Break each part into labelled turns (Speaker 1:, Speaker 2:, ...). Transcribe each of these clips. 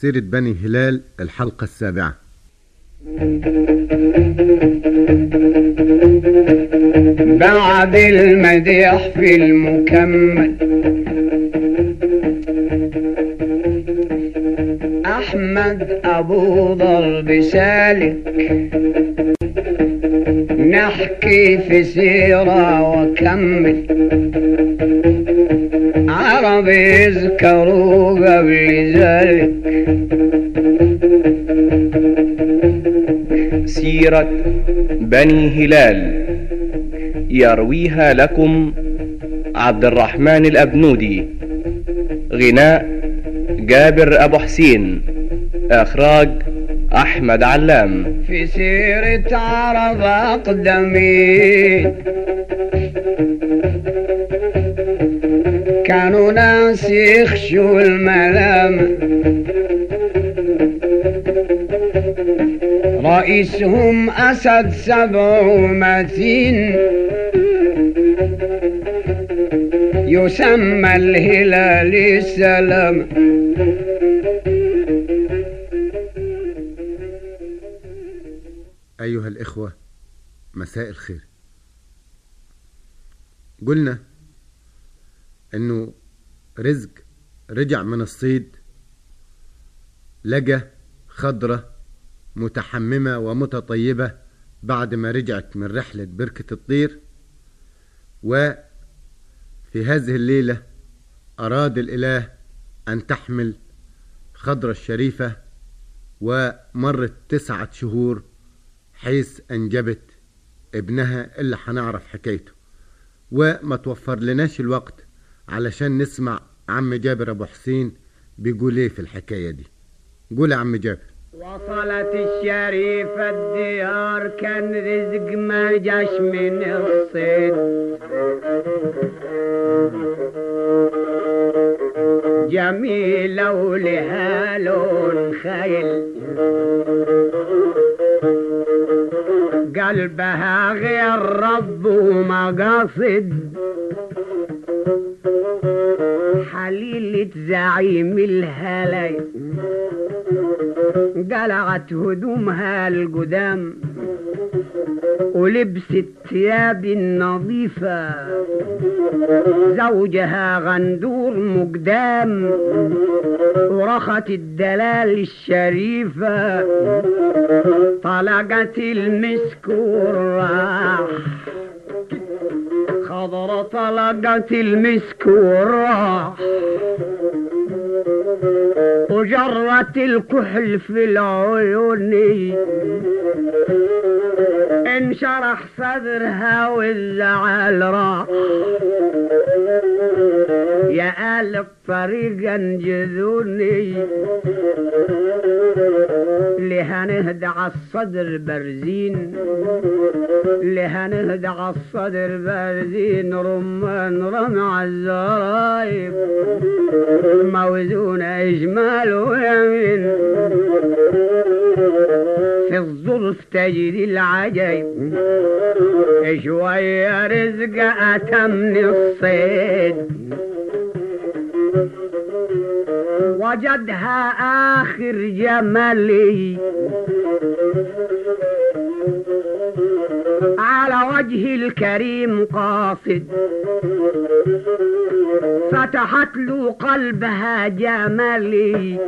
Speaker 1: سيرة بني هلال الحلقة السابعة.
Speaker 2: بعد المديح في المكمل. أحمد أبو ضرب سالك. نحكي في سيرة وكمل. عرب يذكروا قبل ذلك
Speaker 3: سيرة بني هلال. يرويها لكم عبد الرحمن الأبنودي. غناء جابر أبو حسين. إخراج أحمد علام.
Speaker 2: في سيرة عرب أقدمين كانوا ناس يخشوا الملام. رئيسهم أسد سبع متين يسمى الهلال السلام.
Speaker 1: أيها الإخوة مساء الخير. قلنا أنه رزق رجع من الصيد لقى خضرة متحممة ومتطيبة بعد ما رجعت من رحلة بركة الطير وفي هذه الليلة أراد الإله أن تحمل خضرة الشريفة ومرت تسعة شهور حيث أنجبت ابنها اللي هنعرف حكايته. وما توفر لناش الوقت علشان نسمع عم جابر أبو حسين بيقول إيه في الحكاية دي. قول يا عم جابر.
Speaker 2: وصلت الشريفة الديار كان رزق ما جاش من الصيد. جميلة ولها لون خيل. قلبها غير رب ومقاصد. حليلة زعيم الهلاي. قلعت هدومها القدام ولبست ثياب النظيفة. زوجها غندور مقدام ورخت الدلال الشريفة. طلقت المسك والراح. خضرة طلقت المسك والراح وجرت الكحل في العيون. انشرح صدرها والزعل راح يا آل الطريق انجذوني. لها نهدى على الصدر برزين. لها نهدى على الصدر برزين. رمان رمع الزرايب. موزون أجمال ويمين. في الظرف تجد العجيب. شوية رزق أتمني الصيد وجدها آخر جمالي الكريم قاصد. فتحت له قلبها جمالي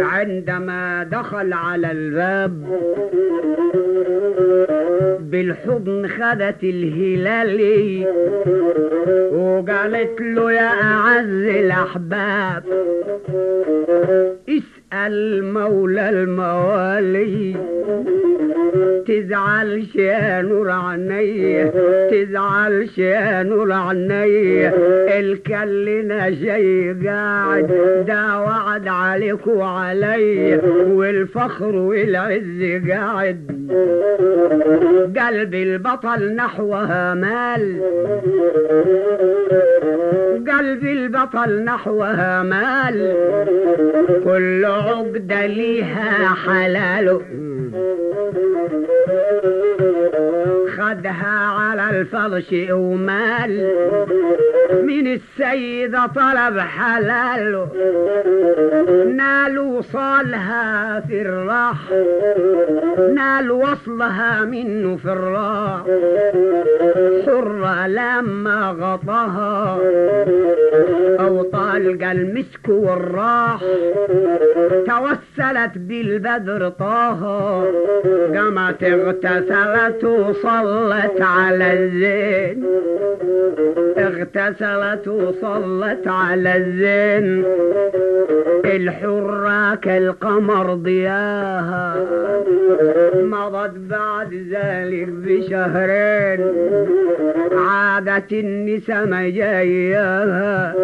Speaker 2: عندما دخل على الباب بالحضن خدت الهلالي وقالت له يا أعز الأحباب اسأل مولى الموالي. تزعلش يا نور عيني تزعلش يا نور عيني الكلنا شي قاعد ده وعد عليك وعلي والفخر والعز قاعد. قلبي البطل نحوها مال. قلبي البطل نحوها مال. كل عقدة ليها حلال. خدها على الفرش ومال من السيدة طلب حلال. نال وصالها في الراح. نال وصلها منه في الراح. حرة لما غطاها. أو طالق المسك والراح. توسلت بالبدر طه قامت اغتسلت وصلت على الزين. اغتسلت وصلت على الزين. الحرة كالقمر ضياها. مضت بعد ذلك بشهرين. عادت النساء ما جاياها.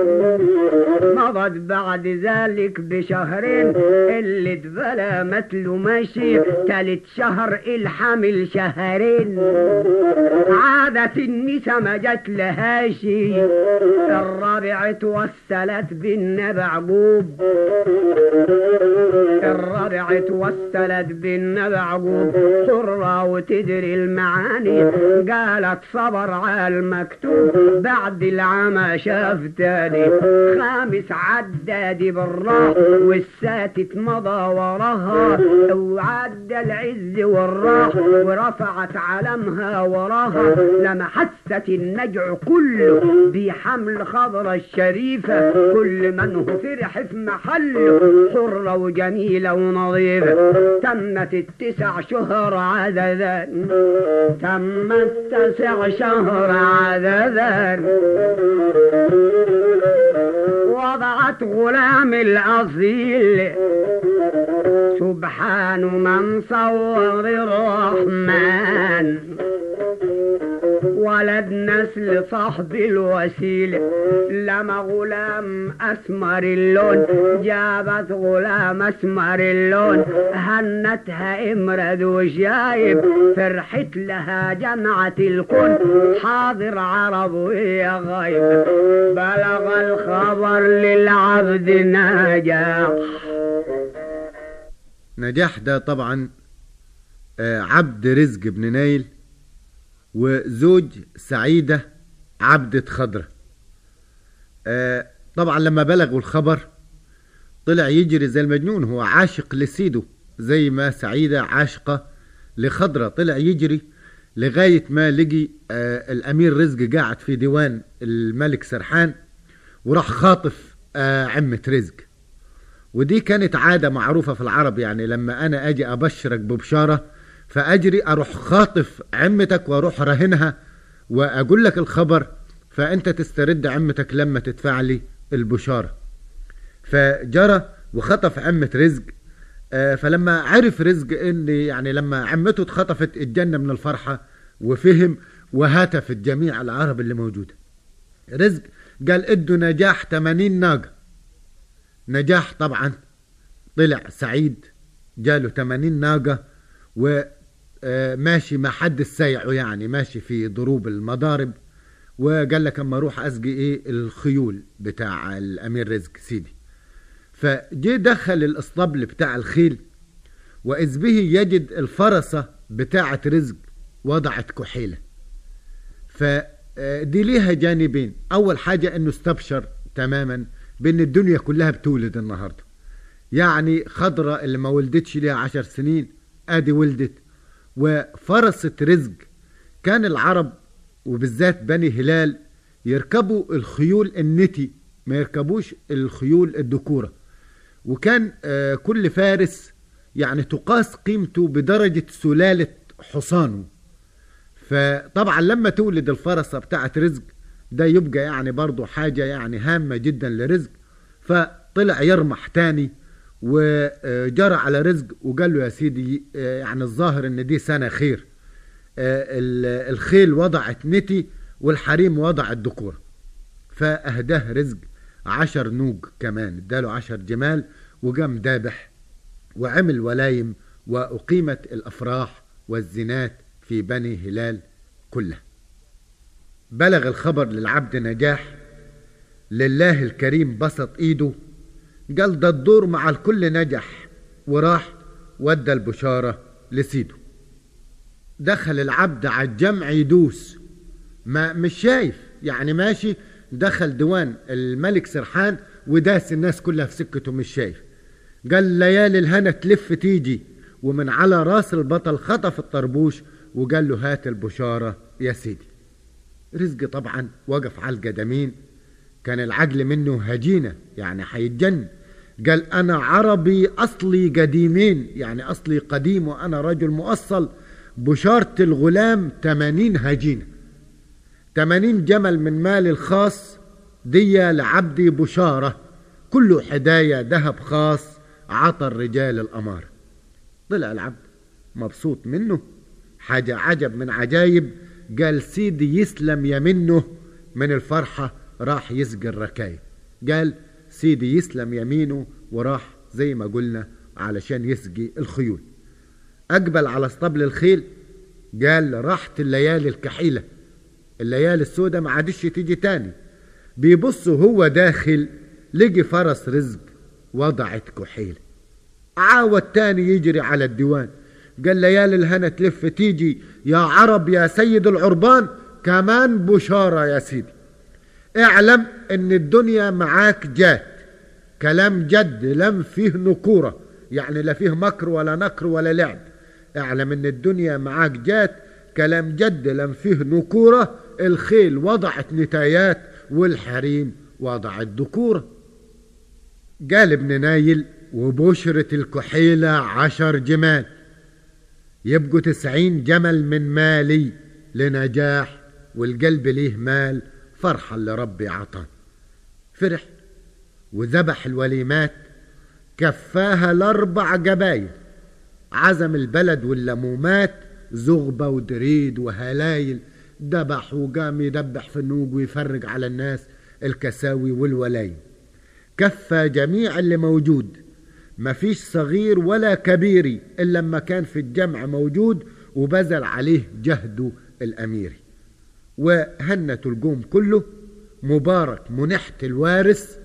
Speaker 2: مضت بعد ذلك بشهرين. اللي اتبلى متله ماشي تالت شهر الحمل شهرين. عادت النساء ما جت لهاشي الرابع توسلت بالنبع عقوب الرابع توسلت بالنبع عقوب حرة وتدري المعاني. قالت صبر على المكتوب. بعد العمى شاف تاني خامس عدادي بالراح والساتت مضى وراها. وعدى العز والراح ورفعت علمها وراها لما حست النجع كله بحمل خضرة الشريفة كل من هو فرح في محله حرة وجميلة ونظيفة تمت التسع شهر عددا تم التسع شهر عددا وضعت غلام الأصيل. سبحان من صور الرحمن. ولد نسل صاحب الوسيلة. لما غلام أسمر اللون جابت غلام أسمر اللون. هنتها إمرد وشايب فرحت لها جمعة الكون. حاضر عرب ويا غايب. بلغ الخبر للعبد نجاح.
Speaker 1: نجاح ده طبعا آه، عبد رزق بن نايل وزوج سعيدة عبدة خضرة آه، طبعا لما بلغوا الخبر طلع يجري زي المجنون هو عاشق لسيده زي ما سعيدة عاشقة لخضرة. طلع يجري لغاية ما لقي آه، الأمير رزق قاعد في ديوان الملك سرحان وراح خاطف آه، عمة رزق. ودي كانت عادة معروفة في العرب يعني لما أنا أجي أبشرك ببشارة فأجري أروح خاطف عمتك وأروح راهنها وأقول لك الخبر فأنت تسترد عمتك لما تدفع لي البشارة. فجرى وخطف عمة رزق آه، فلما عرف رزق ان يعني لما عمته اتخطفت اتجنى من الفرحة وفهم وهتف جميع العرب اللي موجودة. رزق قال إدوا نجاح 80 ناقة. نجاح طبعا طلع سعيد جاله 80 ناقة وماشي ما حد سيعه يعني ماشي في ضروب المضارب. وقال لك أما أروح أسقي إيه؟ الخيول بتاع الأمير رزق سيدي. فجي دخل الأسطبل بتاع الخيل وإذ به يجد الفرسة بتاعة رزق وضعت كحيلة. فدي ليها جانبين. أول حاجة إنه استبشر تماما بإن الدنيا كلها بتولد النهاردة. يعني خضرة اللي ما ولدتش ليها عشر سنين أدي ولدت. وفرسة رزق. كان العرب وبالذات بني هلال يركبوا الخيول النتي ما يركبوش الخيول الذكورة. وكان آه، كل فارس يعني تقاس قيمته بدرجة سلالة حصانه. فطبعا لما تولد الفرسة بتاعت رزق ده يبقى يعني برضو حاجة يعني هامة جدا لرزق. فطلع يرمح تاني وجرى على رزق وقال له يا سيدي آه، يعني الظاهر إن دي سنة خير. آه، ال- الخيل وضعت نتي والحريم وضعت ذكورة فأهداه رزق عشر نوج كمان اداله عشر جمال وقام دابح وعمل ولايم وأقيمت الأفراح والزنات في بني هلال كلها. بلغ الخبر للعبد نجاح لله الكريم بسط إيده قال ده الدور مع الكل نجح وراح ودى البشارة لسيده. دخل العبد على الجمع يدوس. ما مش شايف يعني ماشي دخل ديوان الملك سرحان وداس الناس كلها في سكته مش شايف. قال ليالي الهنا تلف تيجي ومن على راس البطل خطف الطربوش وقال له هات البشارة يا سيدي. رزق طبعا وقف على القدمين كان العقل منه هجينة يعني حيتجن قال أنا عربي أصلي قديمين يعني أصلي قديم وأنا رجل مؤصل. بشارة الغلام تمانين هجينة. تمانين جمل من مالي الخاص دي لعبدي بشارة كله حدايا ذهب خاص عطى الرجال الأمار طلع العبد مبسوط منه. حاجة عجب من عجايب. قال سيدي يسلم يمنه. من الفرحة راح يسقي الركايب. قال سيدي يسلم يمينه وراح زي ما قلنا علشان يسقي الخيول. أقبل على اسطبل الخيل قال راحت الليالي الكحيلة. الليالي السوداء ما عادش تيجي تاني. بيبص هو داخل لقي فرس رزق وضعت كحيلة عاود تاني يجري على الديوان. قال ليالي الهنا تلف تيجي. يا عرب يا سيد العربان كمان بشارة يا سيدي. اعلم ان الدنيا معاك جات كلام جد لم فيه نكورة. يعني لا فيه مكر ولا نكر ولا لعب. اعلم ان الدنيا معاك جات كلام جد لم فيه نكورة. الخيل وضعت نتايات والحريم وضعت ذكورة قال ابن نايل وبشرة الكحيلة عشر جمال يبقوا تسعين جمل من مالي لنجاح والقلب ليه مال فرحة اللي ربي عطاه فرح وذبح الوليمات كفاها الأربع جبايل عزم البلد واللمومات زغبة ودريد وهلايل. دبح وقام يدبح في النوج ويفرج على الناس الكساوي والولايم كفى جميع اللي موجود. مفيش صغير ولا كبيري إلا لما كان في الجمع موجود وبذل عليه جهده الأميري. وهنة الجوم كله مبارك منحت الوارث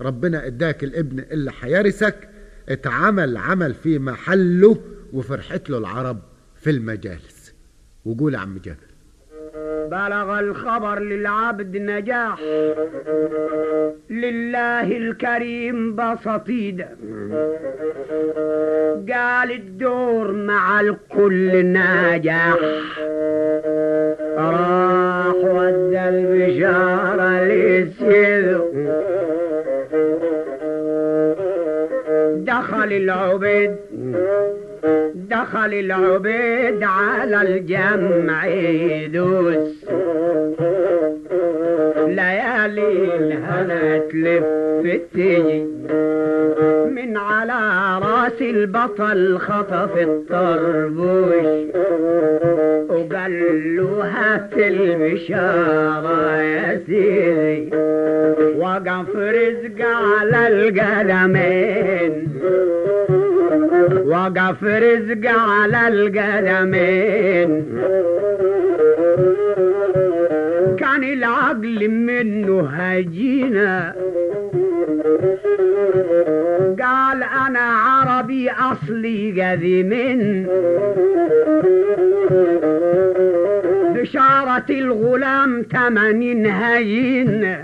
Speaker 1: ربنا إداك الابن اللي حيرثك اتعمل عمل في محله وفرحت له العرب في المجالس. وقول عم جابر.
Speaker 2: بلغ الخبر للعبد نجاح. لله الكريم بسطيد. قال الدور مع الكل نجاح ودى البشارة للسيد دخل العبيد دخل العبيد على الجمع يدوس ليالي الهنا تلف تجي. على راس البطل خطف الطربوش. وقال له هات البشارة يا سيدي. وقف رزق على القدمين وقف رزق على القدمين كان العقل منه هجينا. قال أنا عربي أصلي قديم. بشارة الغلام تمانين هين.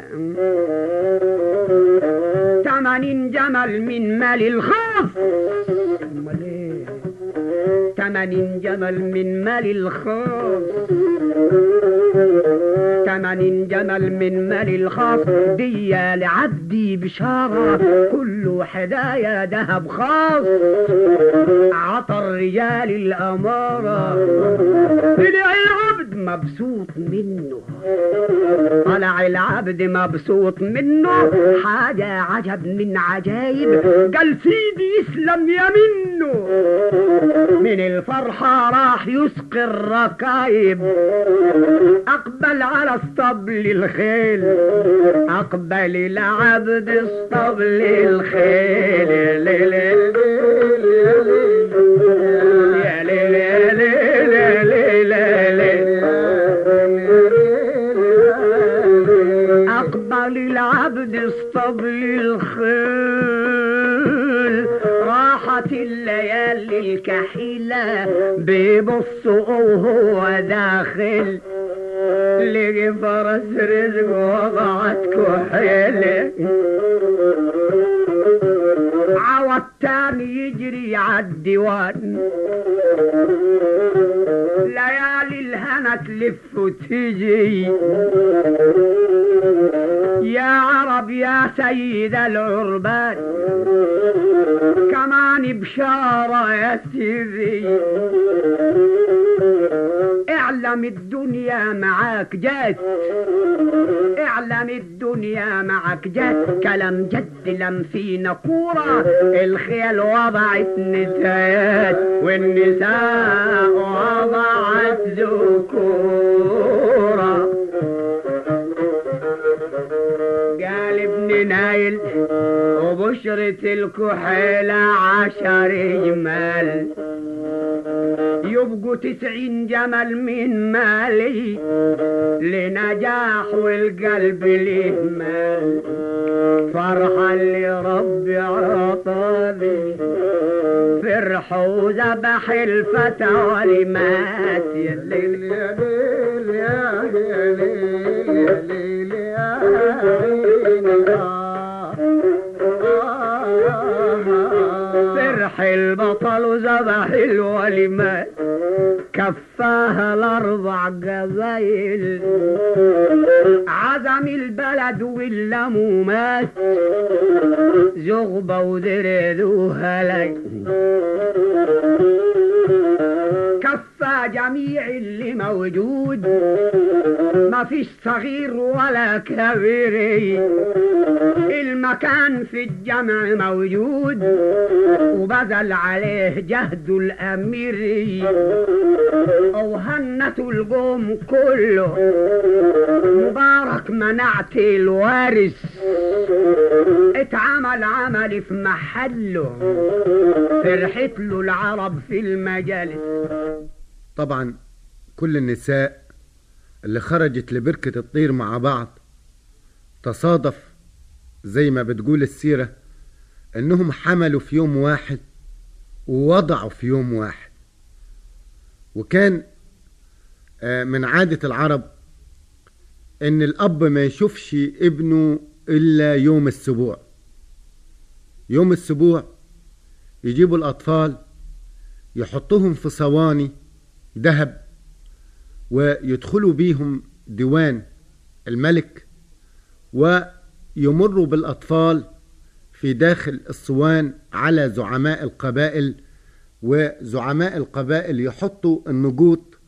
Speaker 2: تمانين جمل من مال الخوف تمانين جمل من مال الخوف تمانين جمل من مال الخاص. دي لعبدي بشارة. كله حدايا ذهب خاص. عطى الرجال الأمارة. طلع العبد مبسوط منه. طلع العبد مبسوط منه. حاجة عجب من عجايب. قال سيدي يسلم يمنه من الفرحة راح يسقي الركايب. أقبل على اسطبل الخيل. أقبل العبد اسطبل الخيل. يا أقبل العبد اسطبل الخيل. الكحيلة بيبص وهو داخل. لقي فرس رزق وضعت كحيلة. تاني يجري عالديوان ليالي الهنا تلف وتجي يا عرب يا سيد العربان كمان بشارة يا سيدي. اعلم الدنيا معاك جات اعلم الدنيا معك جات كلام جد لم في نقورة. الخيل وضعت نسايات والنساء وضعت ذكورة. قال ابن نايل وبشرة الكحيلة عشر جمال. يبقوا تسعين جمل من مالي لنجاح والقلب ليه مال فرحة اللي ربي عطاني فرح وذبح الفتى ولمات يا ليل يا ليل يا ليل يا ليل فرح البطل وذبح الوليمات كفاها الاربع قبايل عزم البلد واللمومات زغبة ودردوها لي كفى جميع اللي موجود. ما فيش صغير ولا كبير. المكان في الجمع موجود. وبذل عليه جهد الأمير. وهنة القوم كله. مبارك منعت الوارث. اتعمل عمل في محله. فرحت له العرب في المجالس.
Speaker 1: طبعا كل النساء اللي خرجت لبركة الطير مع بعض تصادف زي ما بتقول السيرة إنهم حملوا في يوم واحد ووضعوا في يوم واحد. وكان آه، من عادة العرب إن الأب ما يشوفش ابنه إلا يوم السبوع. يوم السبوع يجيبوا الأطفال يحطوهم في صواني ذهب ويدخلوا بيهم ديوان الملك ويمروا بالأطفال في داخل الصوان على زعماء القبائل وزعماء القبائل يحطوا النجوط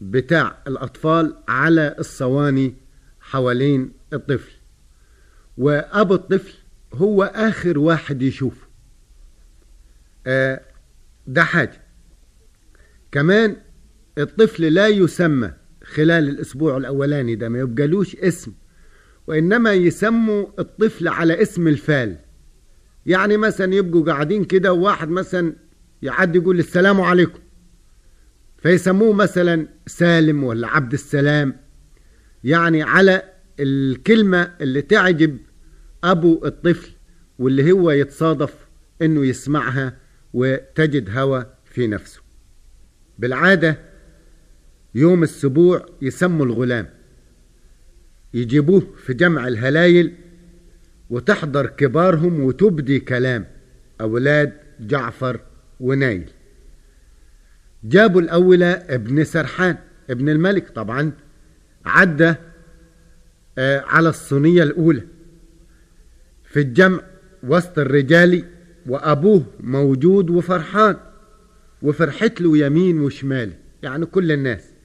Speaker 1: بتاع الأطفال على الصواني حوالين الطفل. وأبو الطفل هو آخر واحد يشوفه. آه ده حاجة. كمان الطفل لا يسمى خلال الأسبوع الأولاني ده ما يبقالوش اسم وإنما يسموا الطفل على اسم الفال. يعني مثلا يبقوا قاعدين كده وواحد مثلا يعدي يقول السلام عليكم فيسموه مثلا سالم ولا عبد السلام. يعني على الكلمة اللي تعجب أبو الطفل واللي هو يتصادف إنه يسمعها وتجد هوى في نفسه. بالعادة يوم السبوع يسموا الغلام. يجيبوه في جمع الهلايل وتحضر كبارهم وتبدي كلام أولاد جعفر ونايل. جابوا الأولى ابن سرحان ابن الملك طبعا عدى آه على الصينية الأولى. في الجمع وسط الرجال وأبوه موجود وفرحان وفرحت له يمين وشمال يعني كل الناس.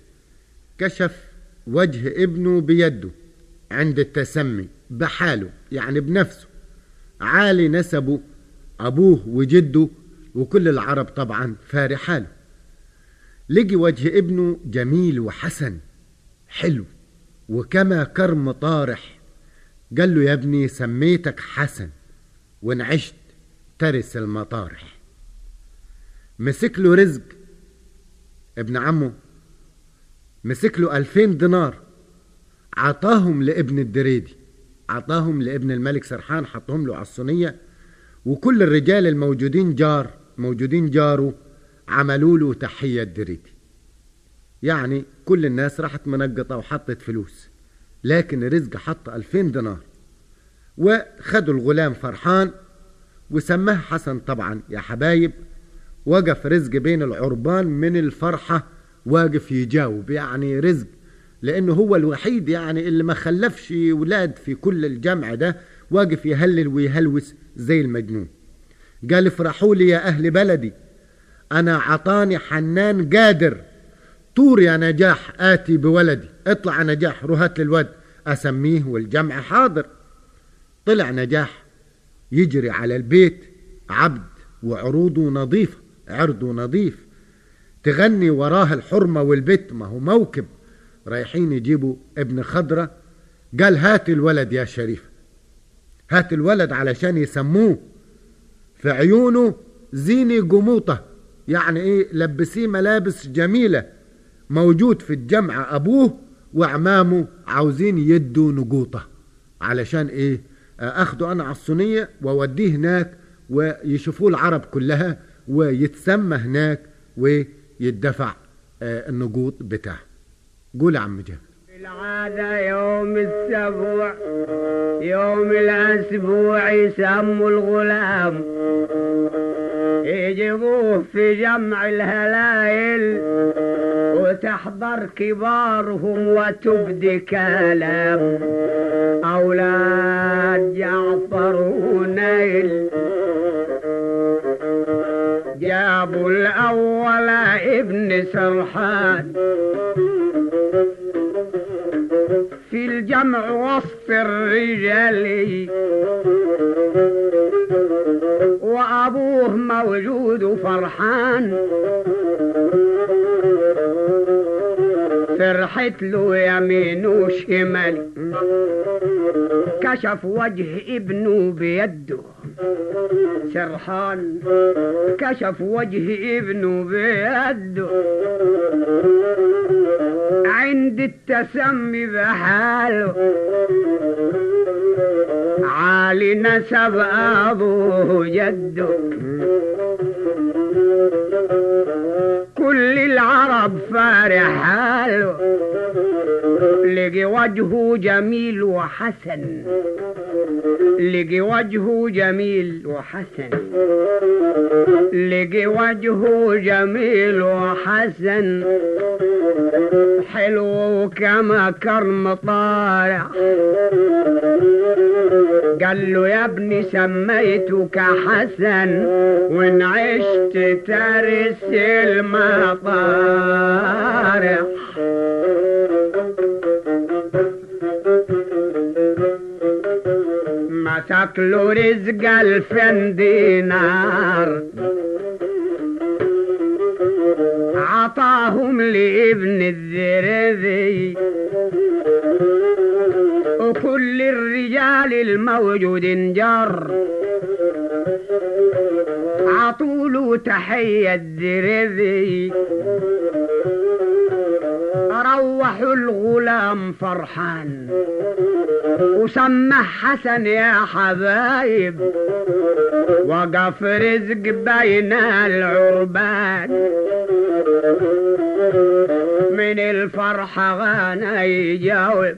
Speaker 1: كشف وجه ابنه بيده عند التسمي بحاله يعني بنفسه. عالي نسبه أبوه وجده وكل العرب طبعا فارحاله لقي وجه ابنه جميل وحسن حلو وكما كرم طارح. قال له يا ابني سميتك حسن وان عشت ترس المطارح. مسك له رزق ابن عمه مسك له ألفين دينار عطاهم لابن الدريدي عطاهم لابن الملك سرحان حطهم له على الصينية وكل الرجال الموجودين جار موجودين جاره عملوا له تحية دريتي يعني كل الناس راحت منقطة وحطت فلوس لكن رزق حط ألفين دينار. وخدوا الغلام فرحان وسماه حسن طبعا يا حبايب وقف رزق بين العربان من الفرحة واقف يجاوب يعني رزق. لأنه هو الوحيد يعني اللي ما خلفش ولاد في كل الجمع ده واقف يهلل ويهلوس زي المجنون. قال افرحوا لي يا أهل بلدي أنا عطاني حنان قادر. طور يا نجاح آتي بولدي. اطلع يا نجاح روهات للود أسميه والجمع حاضر. طلع نجاح يجري على البيت عبد وعروضه نظيفة عرضه نظيف. تغني وراه الحرمة والبت ما هو موكب. رايحين يجيبوا ابن خضرة. قال هات الولد يا شريف. هات الولد علشان يسموه. في عيونه زيني جموطة يعني إيه؟ لبسيه ملابس جميلة. موجود في الجمع أبوه وعمامه عاوزين يدوا نقوطة. علشان إيه؟ أخده أنا على الصينية وأوديه هناك ويشوفوه العرب كلها ويتسمى هناك ويدفع النقوط بتاعه. قول يا عم جابر
Speaker 2: العادة يوم السبوع يوم الأسبوع يسموا الغلام. يجيبوه في جمع الهلايل وتحضر كبارهم وتبدي كلام. أولاد جعفر ونيل جابوا الأول ابن سرحان. في الجمع وسط الرجال. وأبوه موجود فرحان. فرحت له يمين وشمال كشف وجه ابنه بيده. سرحان. كشف وجه ابنه بيده. عند التسمي بحاله. عالي نسب ابوه جده. كل العرب فارح. حاله لقي وجهه جميل وحسن. لقي وجهه جميل وحسن. لقي وجهه جميل وحسن. حلو كما كرم طالع قال له يا ابني سميتك حسن. وإن عشت ترس المطارح مسك له رزق الفن دينار. عطاهم لابن الذرذي. وكل الرجال الموجود جر عطوله تحية الذرذي روحوا الغلام فرحان وسمى حسن يا حبايب. وقف رزق بين العربان. من الفرحة غانا يجاوب.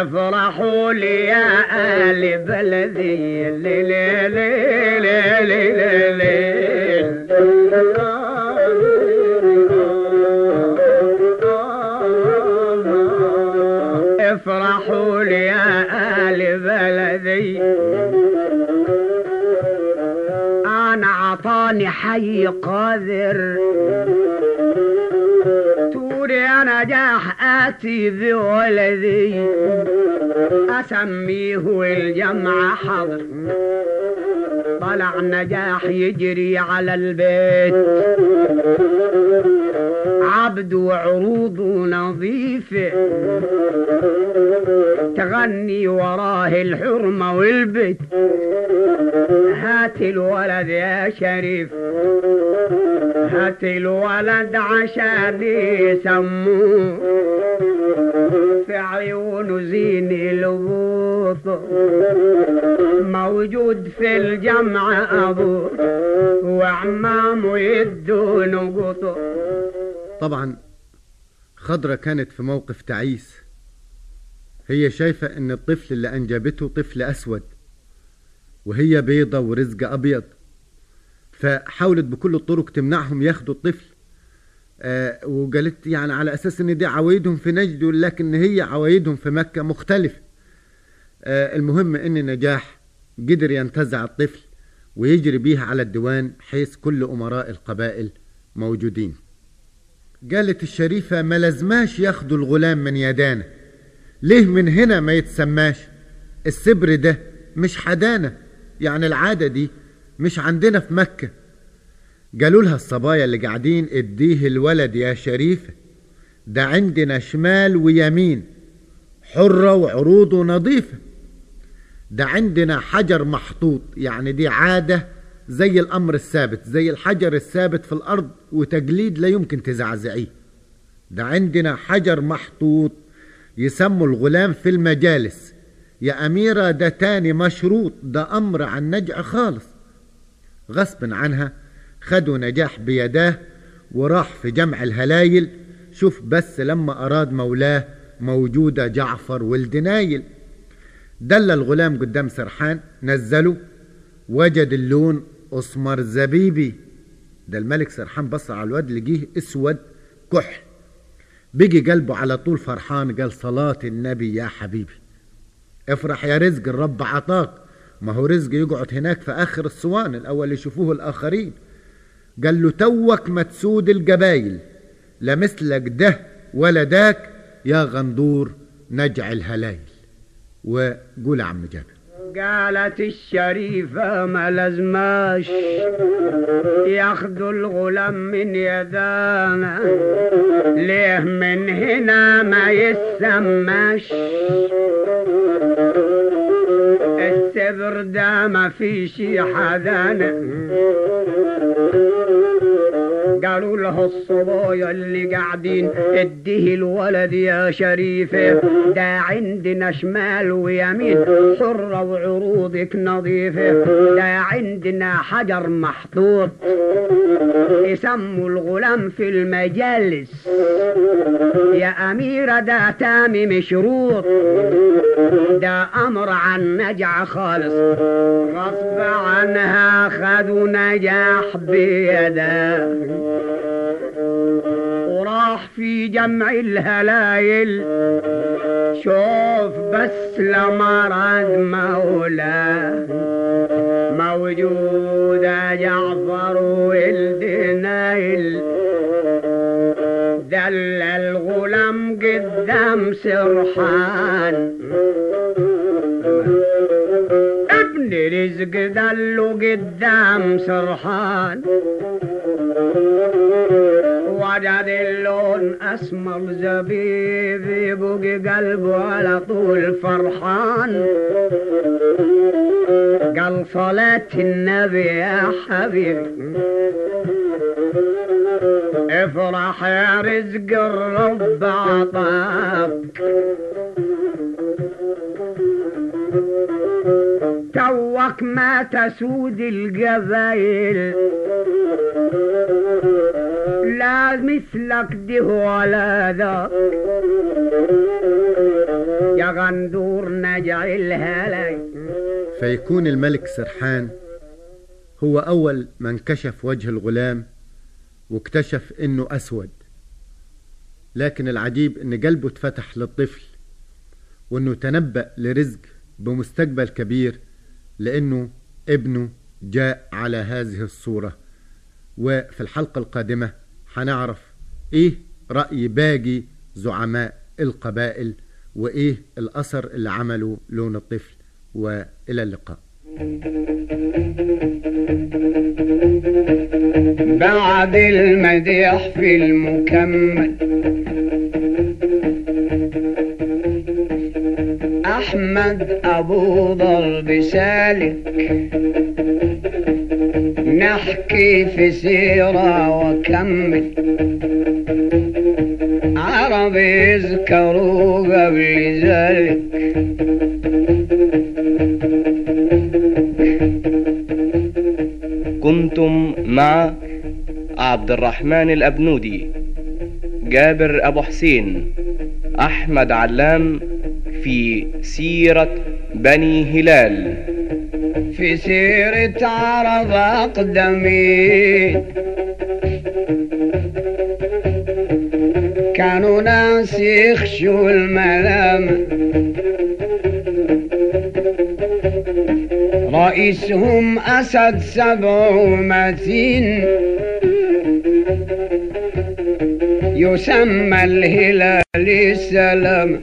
Speaker 2: افرحوا لي يا آل بلدي. لي لي لي لي لي لي افرحوا لي يا آل بلدي. أنا عطاني حي قادر. توري أنا جاح آتي بولدي أسميه الجمع حضر طلع نجاح يجري على البيت. عبد وعروضه نظيفة تغني وراه الحرمة والبيت. هات الولد يا شريف. هات الولد عشان يسموه في عيونه زين البوط موجود في الجمع أبوه وعمامه يدون قطر
Speaker 1: طبعا خضرة كانت في موقف تعيس. هي شايفة إن الطفل اللي أنجبته طفل أسود. وهي بيضة ورزق أبيض. فحاولت بكل الطرق تمنعهم ياخدوا الطفل. آه وقالت يعني على أساس إن دي عوايدهم في نجد لكن هي عوايدهم في مكة مختلفة. آه المهم إن نجاح قدر ينتزع الطفل ويجري بيه على الديوان حيث كل أمراء القبائل موجودين. قالت الشريفة ما لازماش ياخدوا الغلام من يدانا. ليه من هنا ما يتسماش؟ السبر ده مش حدانا. يعني العادة دي مش عندنا في مكة. قالوا لها الصبايا اللي قاعدين اديه الولد يا شريفة ده عندنا شمال ويمين حرة وعروضه نظيفة ده عندنا حجر محطوط يعني دي عادة زي الأمر الثابت زي الحجر الثابت في الأرض وتجليد لا يمكن تزعزعيه. ده عندنا حجر محطوط يسموا الغلام في المجالس. يا أميرة ده تاني مشروط ده أمر عن نجع خالص. غصب عنها خدوا نجاح بيداه وراح في جمع الهلايل. شوف بس لما أراد مولاه موجودة جعفر ولد نايل. دل الغلام قدام سرحان نزله وجد اللون أسمر زبيبي. ده الملك سرحان بص على الواد لقيه أسود كحل بيجي قلبه على طول فرحان قال صلاة النبي يا حبيبي. افرح يا رزق الرب عطاك. ما هو رزق يقعد هناك في آخر الصوان الأول يشوفوه الآخرين. قال له توك ما تسود الجبايل لا مثلك ده ولا داك يا غندور نجع الهلايل. وقول عم جابر.
Speaker 2: قالت الشريفة ما لازماش ياخدوا الغلام من يدانا ليه من هنا ما يسماش؟ السبر ده ما فيش حدانا قالوا له الصبايا اللي قاعدين اديه الولد يا شريفة ده عندنا شمال ويمين حرة وعروضك نظيفة ده عندنا حجر محطوط. يسموا الغلام في المجالس. يا أميرة ده تامي مشروط. ده أمر عن نجع خالص. غصب عنها خدوا نجاح بيده. وراح في جمع الهلايل شوف بس لمرض مولاه موجود جعفر ولد نايل دل الغلام قدام سرحان. دله قدام سرحان. وجد اللون أسمر زبيب يبقي قلبه على طول فرحان. قال صلاة النبي يا حبيبي افرح يا رزق الرب عطاك. توك ما تسود القبايل لا مثلك ده ولا ذاك يا غندور نجع الهلاي
Speaker 1: فيكون الملك سرحان. هو أول من كشف وجه الغلام واكتشف إنه أسود. لكن العجيب إن قلبه اتفتح للطفل وإنه تنبأ لرزق بمستقبل كبير. لأنه ابنه جاء على هذه الصورة. وفي الحلقة القادمة هنعرف إيه رأي باقي زعماء القبائل وإيه الأثر اللي عمله لون الطفل. وإلى اللقاء.
Speaker 2: بعد المديح في المكمل. أحمد أبو ضرب سالك. نحكي في سيرة وكمل عرب يذكروا قبل ذلك.
Speaker 3: كنتم مع عبد الرحمن الأبنودي جابر أبو حسين أحمد علام في سيرة بني هلال.
Speaker 2: في سيرة عرب أقدمين كانوا ناس يخشوا الملام. رئيسهم أسد سبع متين يسمى الهلال السلام.